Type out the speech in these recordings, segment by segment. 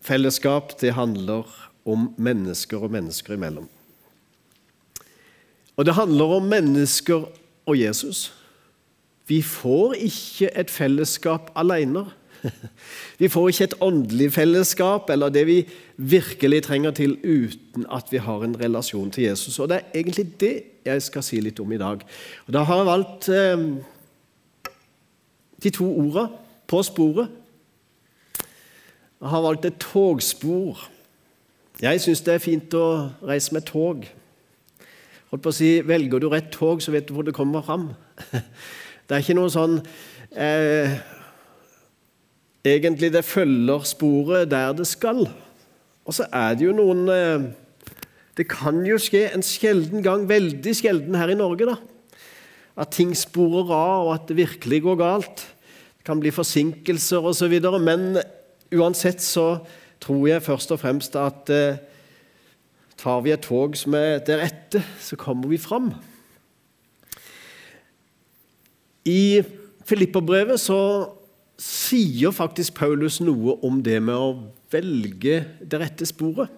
Fellesskap, det handler om mennesker og mennesker imellom. Og det handler om mennesker og Jesus. Vi får ikke et fellesskap alene. Vi får ikke et åndelig fellesskap eller det vi virkelig trenger til uten at vi har en relasjon til Jesus. Og Det er egentlig det jeg skal si litt om i dag. Og Da har jeg valgt eh, de to ordene på sporet. Jeg har valgt et togspor. Jeg syns det er fint å reise med tog. Holdt på å si, Velger du rett tog, så vet du hvor du kommer fram. Det er ikke noe sånn eh, Egentlig det følger sporet der det skal. Og så er det jo noen eh, Det kan jo skje en sjelden gang, veldig sjelden her i Norge, da, at ting sporer av, og at det virkelig går galt. Det kan bli forsinkelser osv. Men uansett så tror jeg først og fremst at eh, tar vi et tog som er deretter, så kommer vi fram. I Filipperbrevet så sier faktisk Paulus noe om det med å velge det rette sporet.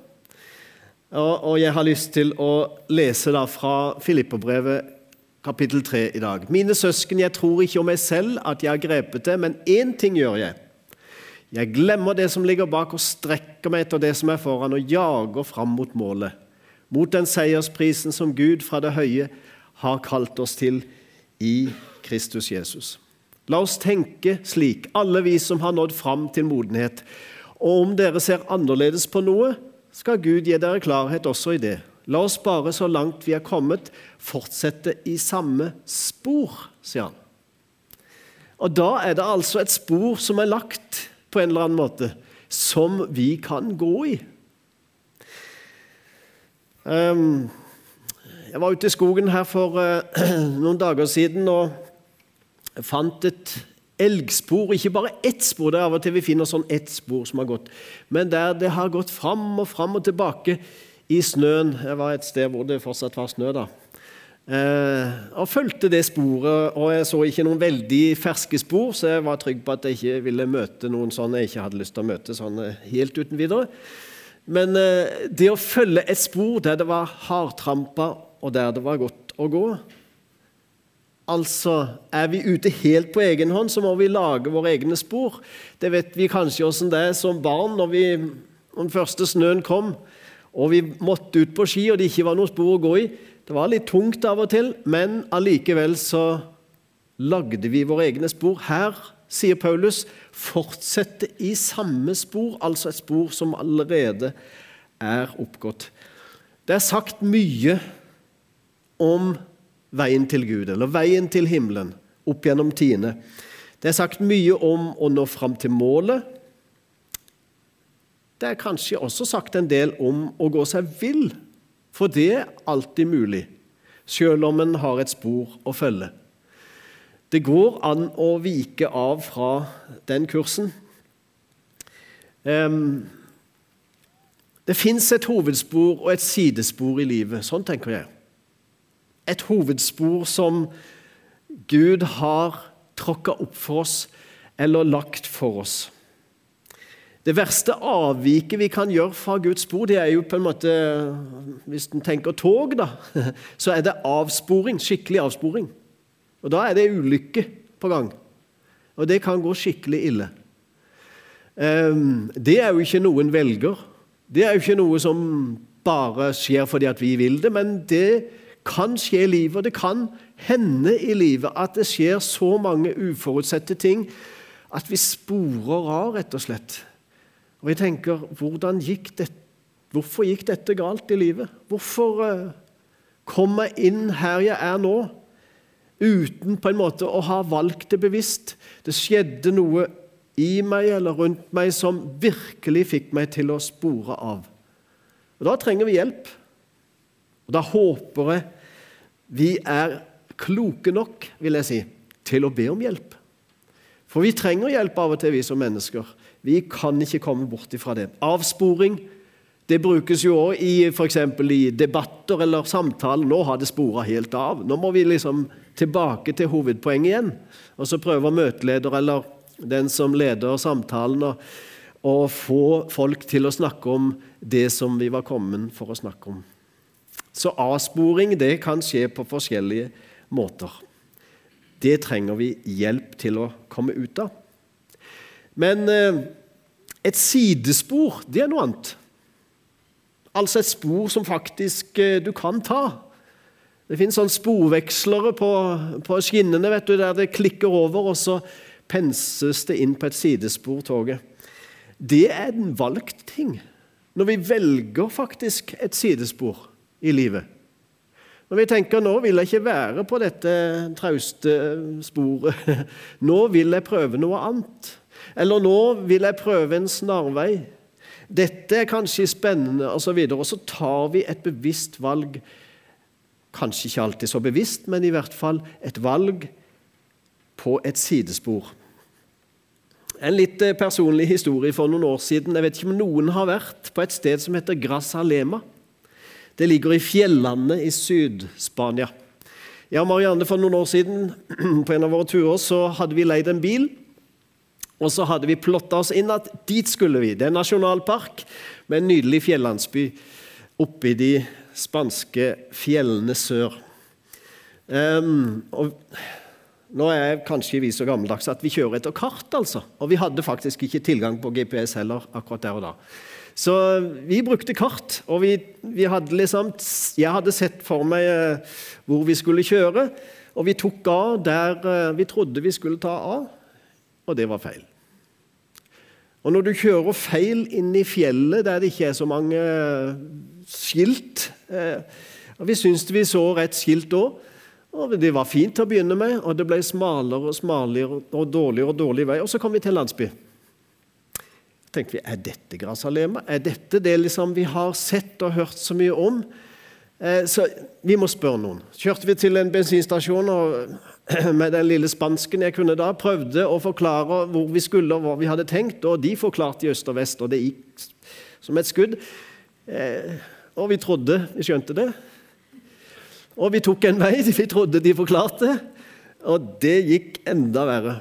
Og jeg har lyst til å lese da fra Filipperbrevet kapittel 3 i dag. Mine søsken, jeg tror ikke om meg selv at jeg har grepet det, men én ting gjør jeg. Jeg glemmer det som ligger bak, og strekker meg etter det som er foran, og jager fram mot målet, mot den seiersprisen som Gud fra det høye har kalt oss til i Kristus Jesus. La oss tenke slik, alle vi som har nådd fram til modenhet. Og om dere ser annerledes på noe, skal Gud gi dere klarhet også i det. La oss bare, så langt vi er kommet, fortsette i samme spor, sier han. Og da er det altså et spor som er lagt på en eller annen måte, som vi kan gå i. Ehm, jeg var ute i skogen her for eh, noen dager siden og fant et elgspor. Ikke bare ett spor, det er av og til vi finner sånn ett spor som har gått, men der det har gått fram og fram og tilbake i snøen. Jeg var et sted hvor det fortsatt var snø. da. Eh, og fulgte det sporet, og jeg så ikke noen veldig ferske spor, så jeg var trygg på at jeg ikke ville møte noen sånne jeg ikke hadde lyst til å møte sånn helt uten videre. Men eh, det å følge et spor der det var hardtrampa, og der det var godt å gå Altså, er vi ute helt på egen hånd, så må vi lage våre egne spor. Det vet vi kanskje åssen det er som barn når, vi, når den første snøen kom, og vi måtte ut på ski, og det ikke var noe spor å gå i. Det var litt tungt av og til, men allikevel så lagde vi våre egne spor. Her, sier Paulus, fortsette i samme spor, altså et spor som allerede er oppgått. Det er sagt mye om veien til Gud, eller veien til himmelen, opp gjennom tidene. Det er sagt mye om å nå fram til målet. Det er kanskje også sagt en del om å gå seg vill for det er alltid mulig, selv om en har et spor å følge. Det går an å vike av fra den kursen. Det fins et hovedspor og et sidespor i livet. Sånn tenker jeg. Et hovedspor som Gud har tråkka opp for oss eller lagt for oss. Det verste avviket vi kan gjøre fra Guds spor, det er jo på en måte Hvis en tenker tog, da, så er det avsporing. Skikkelig avsporing. Og da er det ulykke på gang. Og det kan gå skikkelig ille. Ehm, det er jo ikke noe en velger. Det er jo ikke noe som bare skjer fordi at vi vil det, men det kan skje i livet. Og det kan hende i livet at det skjer så mange uforutsette ting at vi sporer av, rett og slett. Og jeg tenker, gikk det, Hvorfor gikk dette galt i livet? Hvorfor uh, kom jeg inn her jeg er nå, uten på en måte å ha valgt det bevisst? Det skjedde noe i meg eller rundt meg som virkelig fikk meg til å spore av. Og Da trenger vi hjelp. Og Da håper jeg vi er kloke nok, vil jeg si, til å be om hjelp. For vi trenger hjelp av og til, vi som mennesker. Vi kan ikke komme bort ifra det. Avsporing det brukes jo òg i f.eks. i debatter eller samtaler. Nå har det spora helt av. Nå må vi liksom tilbake til hovedpoenget igjen. Og så prøver møteleder eller den som leder samtalen, å, få folk til å snakke om det som vi var kommet for å snakke om. Så avsporing det kan skje på forskjellige måter. Det trenger vi hjelp til å komme ut av. Men eh, et sidespor, det er noe annet. Altså et spor som faktisk eh, du kan ta. Det finnes sånn sporvekslere på, på skinnene vet du, der det klikker over, og så penses det inn på et sidespor, toget. Det er en valgt ting. Når vi velger faktisk et sidespor i livet. Når vi tenker nå vil jeg ikke være på dette trauste sporet. Nå vil jeg prøve noe annet. Eller nå vil jeg prøve en snarvei. Dette er kanskje spennende, osv. Og, så og så tar vi et bevisst valg. Kanskje ikke alltid så bevisst, men i hvert fall et valg på et sidespor. En litt eh, personlig historie for noen år siden. Jeg vet ikke om noen har vært på et sted som heter Grazalema. Det ligger i fjellene i Syd-Spania. Ja, Marianne, For noen år siden på en av våre turer, så hadde vi leid en bil. Og så hadde vi plotta oss inn at dit skulle vi. Det er en nasjonalpark med en nydelig fjellandsby oppe i de spanske fjellene sør. Um, og nå er kanskje vi så gammeldags at vi kjører etter kart, altså. Og vi hadde faktisk ikke tilgang på GPS heller akkurat der og da. Så vi brukte kart, og vi, vi hadde liksom Jeg hadde sett for meg eh, hvor vi skulle kjøre, og vi tok av der eh, vi trodde vi skulle ta av, og det var feil. Og når du kjører feil inn i fjellet der det ikke er så mange eh, skilt og Vi syntes vi så rett skilt da, og Det var fint til å begynne med, og det ble smalere og smalere og dårligere og dårlig vei. Og så kom vi til en landsby. tenkte vi, Er dette Grasalema? Er dette det liksom vi har sett og hørt så mye om? Eh, så vi må spørre noen. Kjørte vi til en bensinstasjon og med den lille spansken jeg kunne da, prøvde å forklare hvor vi skulle og hva vi hadde tenkt, og de forklarte i øst og vest, og det gikk som et skudd. Eh, og vi trodde vi skjønte det. Og vi tok en vei vi trodde de forklarte, og det gikk enda verre.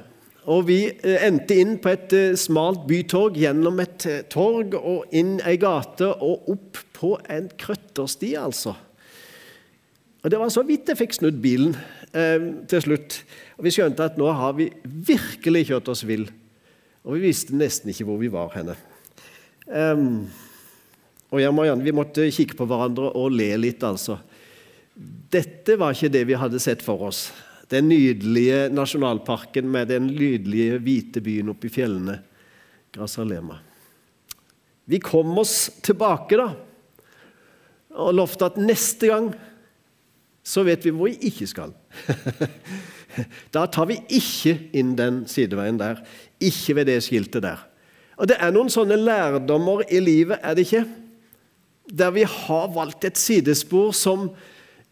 Og vi eh, endte inn på et eh, smalt bytorg, gjennom et torg og inn ei gate og opp på en krøttersti, altså. Og Det var så vidt jeg fikk snudd bilen eh, til slutt. Og Vi skjønte at nå har vi virkelig kjørt oss vill. Og vi visste nesten ikke hvor vi var henne. Um, og jeg og Vi måtte kikke på hverandre og le litt, altså. Dette var ikke det vi hadde sett for oss. Den nydelige nasjonalparken med den nydelige hvite byen oppe i fjellene. Grasalema. Vi kom oss tilbake da, og lovte at neste gang så vet vi hvor vi ikke skal. da tar vi ikke inn den sideveien der. Ikke ved det skiltet der. Og Det er noen sånne lærdommer i livet, er det ikke? Der vi har valgt et sidespor som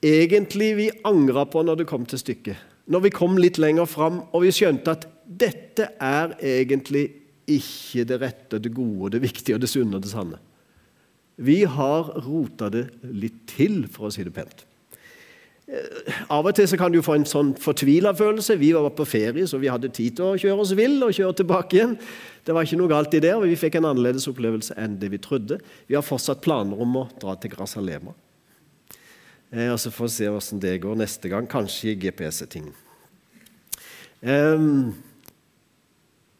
egentlig vi angra på når det kom til stykket. Når vi kom litt lenger fram og vi skjønte at dette er egentlig ikke det rette, det gode, det viktige, det sunne og det sanne. Vi har rota det litt til, for å si det pent. Eh, av og til så kan du få en sånn fortvila følelse. Vi var på ferie, så vi hadde tid til å kjøre oss vill og kjøre tilbake igjen. Det var ikke noe galt i det, og vi fikk en annerledes opplevelse enn det vi trodde. Vi har fortsatt planer om å dra til Grasalema. Eh, og så får vi se hvordan det går neste gang. Kanskje i GPS-ting. Eh,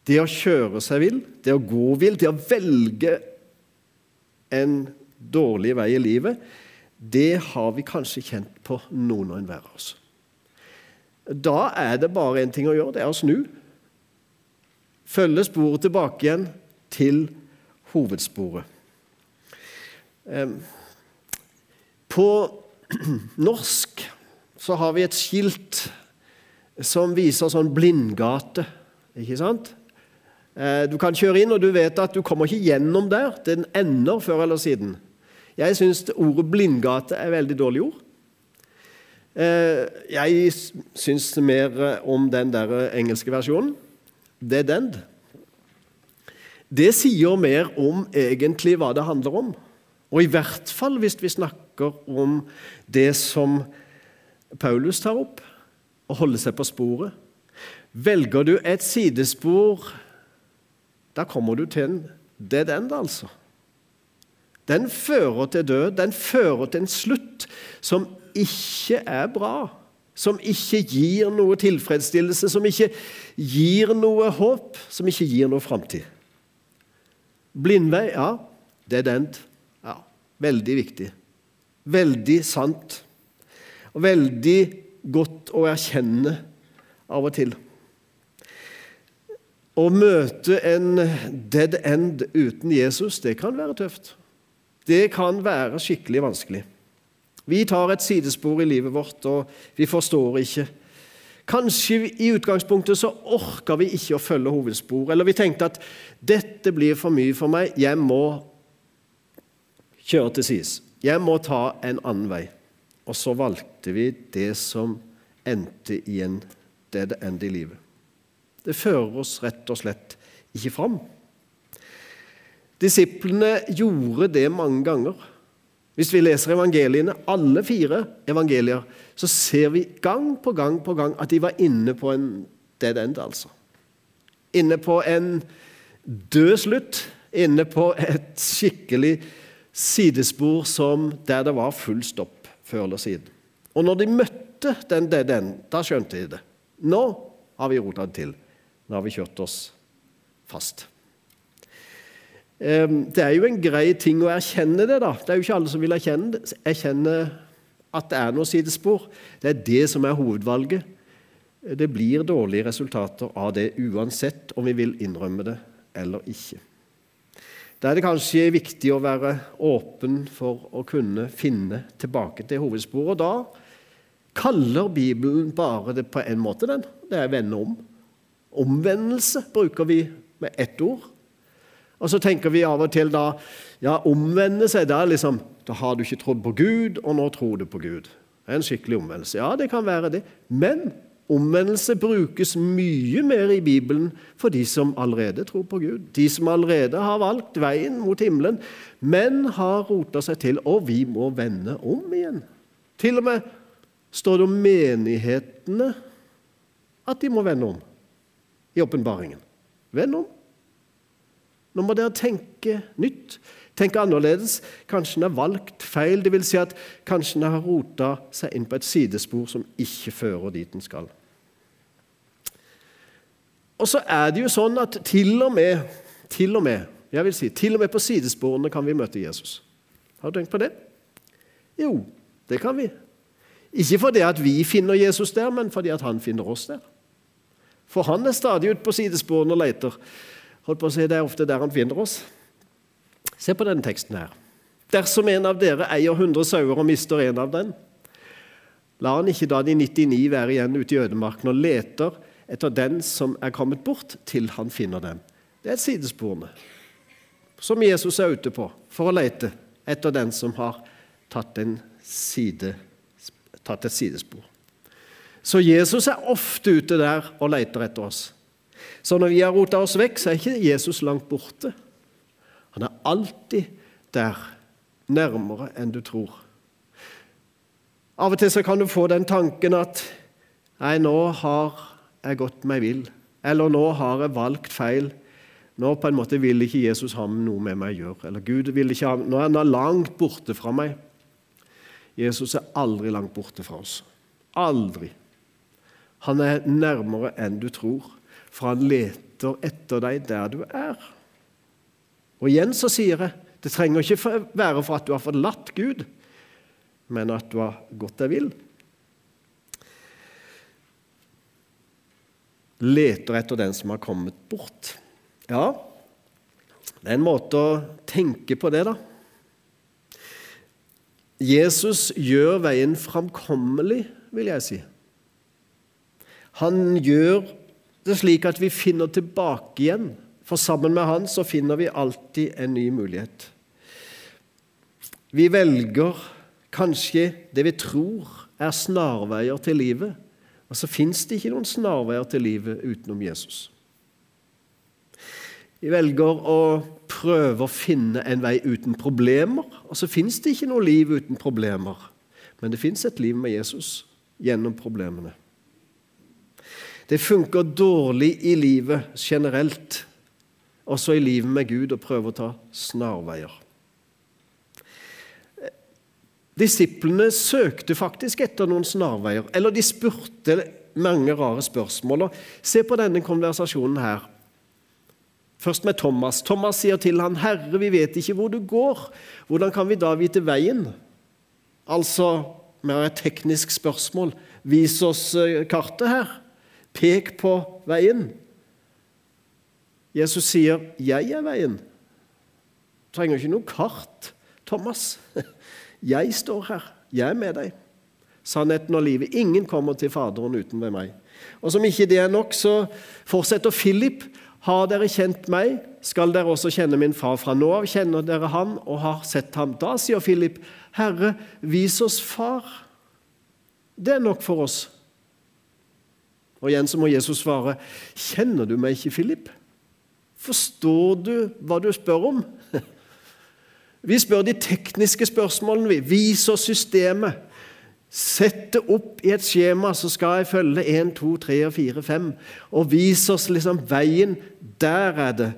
det å kjøre seg vill, det å gå vill, det å velge en dårlig vei i livet, det har vi kanskje kjent på noen og enhver av oss. Da er det bare én ting å gjøre, det er å snu. Følge sporet tilbake igjen til hovedsporet. På norsk så har vi et skilt som viser sånn blindgate. Ikke sant? Eh, du kan kjøre inn, og du vet at du kommer ikke gjennom der. Den ender før eller siden. Jeg syns ordet blindgate er veldig dårlig ord. Eh, jeg syns mer om den der engelske versjonen. Dead end. Det sier mer om egentlig hva det handler om. Og i hvert fall hvis vi snakker om det som Paulus tar opp, å holde seg på sporet. Velger du et sidespor, da kommer du til en dead end, altså. Den fører til død. Den fører til en slutt som ikke er bra. Som ikke gir noe tilfredsstillelse, som ikke gir noe håp, som ikke gir noe framtid. Blindvei, ja. Dead end. Ja, veldig viktig. Veldig sant. Og veldig godt å erkjenne av og til. Å møte en dead end uten Jesus, det kan være tøft. Det kan være skikkelig vanskelig. Vi tar et sidespor i livet vårt, og vi forstår ikke. Kanskje i utgangspunktet så orka vi ikke å følge hovedspor, eller vi tenkte at dette blir for mye for meg, jeg må kjøre til sides. Jeg må ta en annen vei. Og så valgte vi det som endte i en dead end i livet. Det fører oss rett og slett ikke fram. Disiplene gjorde det mange ganger. Hvis vi leser evangeliene, alle fire evangelier, så ser vi gang på gang på gang at de var inne på en dead end, altså. Inne på en død slutt. Inne på et skikkelig sidespor som der det var full stopp før eller siden. Og når de møtte den dead end, da skjønte de det. Nå har vi rota det til. Nå har vi kjørt oss fast. Det er jo en grei ting å erkjenne det. da. Det er jo ikke alle som vil erkjenne, erkjenne at det er noe sidespor. Det er det som er hovedvalget. Det blir dårlige resultater av det uansett om vi vil innrømme det eller ikke. Da er det kanskje viktig å være åpen for å kunne finne tilbake til hovedsporet. Og da kaller Bibelen bare det på en måte, den. Det er vende om. Omvendelse bruker vi med ett ord. Og så tenker vi av og til da ja, omvende seg. Da, liksom, da har du ikke trodd på Gud, og nå tror du på Gud. Det er en skikkelig omvendelse. Ja, det kan være det. Men omvendelse brukes mye mer i Bibelen for de som allerede tror på Gud. De som allerede har valgt veien mot himmelen, men har rota seg til. Og vi må vende om igjen. Til og med står det om menighetene at de må vende om i åpenbaringen. Vend om. Nå må dere tenke nytt, tenke annerledes. Kanskje en har valgt feil. Det vil si at kanskje en har rota seg inn på et sidespor som ikke fører dit en skal. Og så er det jo sånn at til og med, til og med, jeg vil si, til og med på sidesporene kan vi møte Jesus. Har du tenkt på det? Jo, det kan vi. Ikke fordi at vi finner Jesus der, men fordi at han finner oss der. For han er stadig ute på sidesporene og leter. Holdt på å si, Det er ofte der han finner oss. Se på denne teksten her. Dersom en av dere eier 100 sauer og mister en av den, la han ikke da de 99 være igjen ute i ødemarken og leter etter den som er kommet bort, til han finner den. Det er sidesporene som Jesus er ute på for å lete etter den som har tatt, side, tatt et sidespor. Så Jesus er ofte ute der og leter etter oss. Så når vi har rota oss vekk, så er ikke Jesus langt borte. Han er alltid der, nærmere enn du tror. Av og til så kan du få den tanken at Nei, nå har jeg gått meg vill. Eller nå har jeg valgt feil. Nå på en måte vil ikke Jesus ha noe med meg å gjøre. Eller Gud vil ikke ha, Nå er han langt borte fra meg. Jesus er aldri langt borte fra oss. Aldri. Han er nærmere enn du tror, for han leter etter deg der du er. Og igjen så sier jeg det trenger ikke være for at du har forlatt Gud, men at du har gått deg vill. Leter etter den som har kommet bort. Ja, det er en måte å tenke på det, da. Jesus gjør veien framkommelig, vil jeg si. Han gjør det slik at vi finner tilbake igjen, for sammen med Han så finner vi alltid en ny mulighet. Vi velger kanskje det vi tror er snarveier til livet, og så fins det ikke noen snarveier til livet utenom Jesus. Vi velger å prøve å finne en vei uten problemer, og så fins det ikke noe liv uten problemer. Men det fins et liv med Jesus gjennom problemene. Det funker dårlig i livet generelt også i livet med Gud, å prøve å ta snarveier. Disiplene søkte faktisk etter noen snarveier, eller de spurte mange rare spørsmål. Se på denne konversasjonen her. Først med Thomas. Thomas sier til han, 'Herre, vi vet ikke hvor du går. Hvordan kan vi da vite veien?' Altså med et teknisk spørsmål. Vis oss eh, kartet her. Pek på veien. Jesus sier, 'Jeg er veien'. Du trenger ikke noe kart, Thomas. Jeg står her. Jeg er med deg. Sannheten og livet. Ingen kommer til Faderen uten ved meg. Og som ikke det er nok, så fortsetter Philip. Har dere kjent meg, skal dere også kjenne min far. Fra nå av kjenner dere han og har sett ham. Da sier Philip, Herre, vis oss far. Det er nok for oss. Og igjen så må Jesus svare, Kjenner du meg ikke, Philip? Forstår du hva du spør om? Vi spør de tekniske spørsmålene. vi. Vis oss systemet. Sett det opp i et skjema, så skal jeg følge 1, 2, 3, 4, 5. Og vis oss liksom veien. Der er det.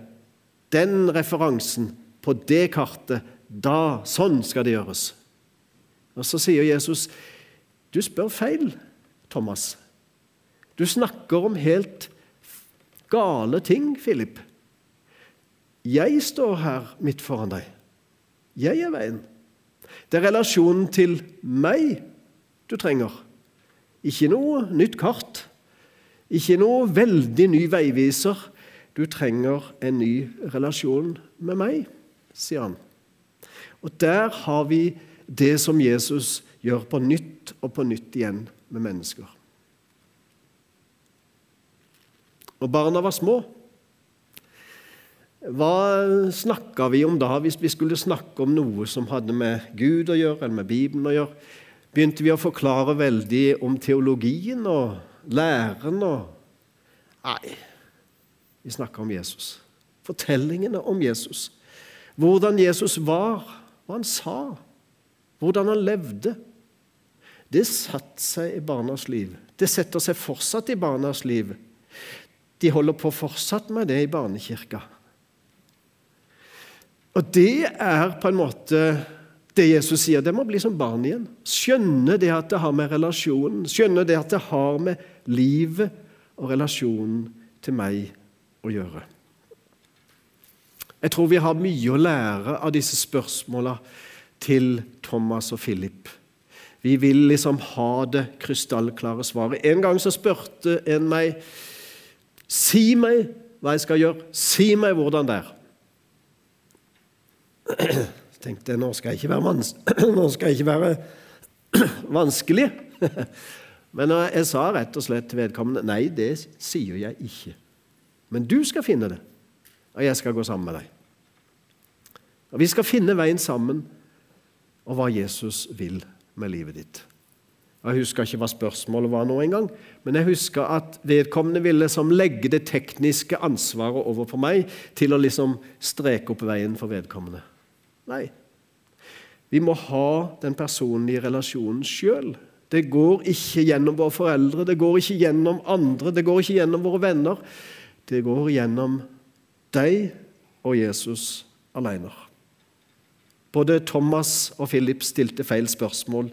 Den referansen på det kartet. Da, Sånn skal det gjøres. Og Så sier Jesus, 'Du spør feil, Thomas. Du snakker om helt gale ting, Philip.' Jeg står her midt foran deg. Jeg er veien. Det er relasjonen til meg du trenger. Ikke noe nytt kart. Ikke noe veldig ny veiviser. Du trenger en ny relasjon med meg, sier han. Og der har vi det som Jesus gjør på nytt og på nytt igjen med mennesker. Og barna var små. Hva snakka vi om da, hvis vi skulle snakke om noe som hadde med Gud å gjøre, eller med Bibelen å gjøre? Begynte vi å forklare veldig om teologien og læren og Nei, vi snakka om Jesus. Fortellingene om Jesus. Hvordan Jesus var, hva han sa, hvordan han levde. Det satte seg i barnas liv. Det setter seg fortsatt i barnas liv. De holder på fortsatt med det i barnekirka. Og det er på en måte det Jesus sier. Det må bli som barn igjen. Skjønne det at det har med relasjonen Skjønne det at det har med livet og relasjonen til meg å gjøre. Jeg tror vi har mye å lære av disse spørsmåla til Thomas og Philip. Vi vil liksom ha det krystallklare svaret. En gang så spurte en meg Si meg hva jeg skal gjøre. Si meg hvordan det er. Jeg tenkte nå skal jeg ikke være, vans nå skal jeg ikke være vanskelig. Men jeg sa rett og slett til vedkommende nei, det sier jeg ikke. Men du skal finne det, og jeg skal gå sammen med deg. Og Vi skal finne veien sammen og hva Jesus vil med livet ditt. Jeg husker ikke hva spørsmålet var nå engang, men jeg husker at vedkommende ville liksom legge det tekniske ansvaret over på meg til å liksom streke opp veien for vedkommende. Nei. Vi må ha den personlige relasjonen sjøl. Det går ikke gjennom våre foreldre, det går ikke gjennom andre, det går ikke gjennom våre venner. Det går gjennom deg og Jesus alene. Både Thomas og Philip stilte feil spørsmål.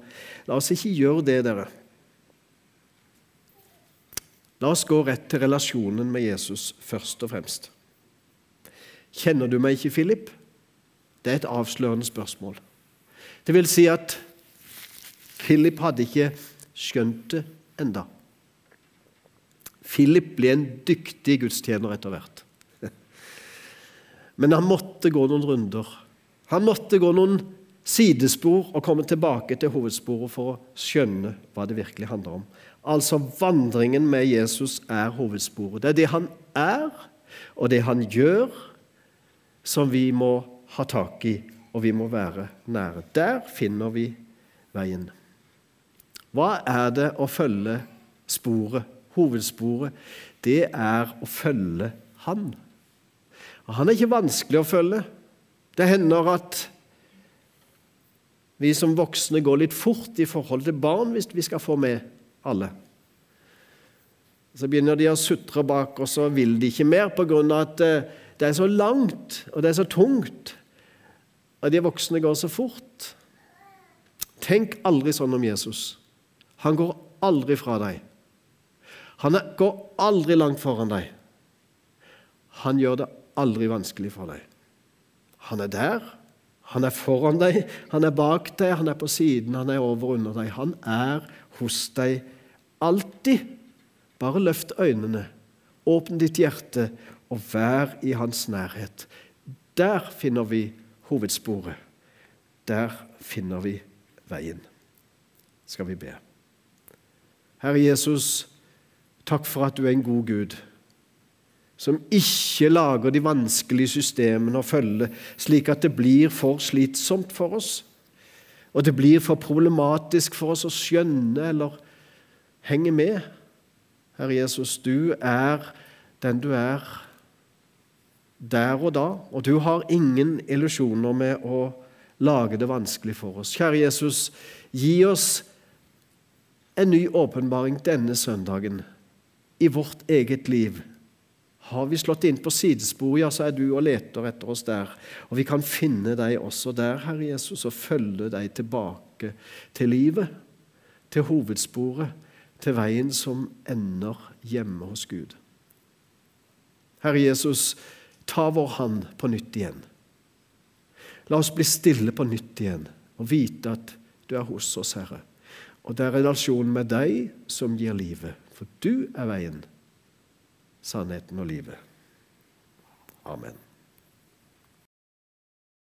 La oss ikke gjøre det, dere. La oss gå rett til relasjonen med Jesus først og fremst. Kjenner du meg ikke, Philip? Det er et avslørende spørsmål. Det vil si at Philip hadde ikke skjønt det enda. Philip ble en dyktig gudstjener etter hvert. Men han måtte gå noen runder. Han måtte gå noen sidespor og komme tilbake til hovedsporet for å skjønne hva det virkelig handler om. Altså vandringen med Jesus er hovedsporet. Det er det han er, og det han gjør, som vi må ha tak i, og vi må være nære. Der finner vi veien. Hva er det å følge sporet, hovedsporet? Det er å følge Han. Og han er ikke vanskelig å følge. Det hender at vi som voksne går litt fort i forhold til barn hvis vi skal få med alle. Så begynner de å sutre bak, og så vil de ikke mer pga. at eh, det er så langt, og det er så tungt, og de voksne går så fort. Tenk aldri sånn om Jesus. Han går aldri fra deg. Han går aldri langt foran deg. Han gjør det aldri vanskelig for deg. Han er der. Han er foran deg, han er bak deg, han er på siden, han er over under deg. Han er hos deg alltid. Bare løft øynene, åpne ditt hjerte og vær i hans nærhet. Der finner vi hovedsporet. Der finner vi veien. Skal vi be. Herre Jesus, takk for at du er en god Gud, som ikke lager de vanskelige systemene å følge, slik at det blir for slitsomt for oss, og det blir for problematisk for oss å skjønne eller henge med. Herre Jesus, du er den du er der og da, og du har ingen illusjoner med å lage det vanskelig for oss. Kjære Jesus, gi oss en ny åpenbaring denne søndagen i vårt eget liv. Har vi slått inn på sidespor, ja, så er du og leter etter oss der. Og vi kan finne deg også der, Herre Jesus, og følge deg tilbake til livet, til hovedsporet, til veien som ender hjemme hos Gud. Herre Jesus, ta vår hand på nytt igjen. La oss bli stille på nytt igjen og vite at du er hos oss, Herre. Og det er relasjonen med deg som gir livet, for du er veien, sannheten og livet. Amen.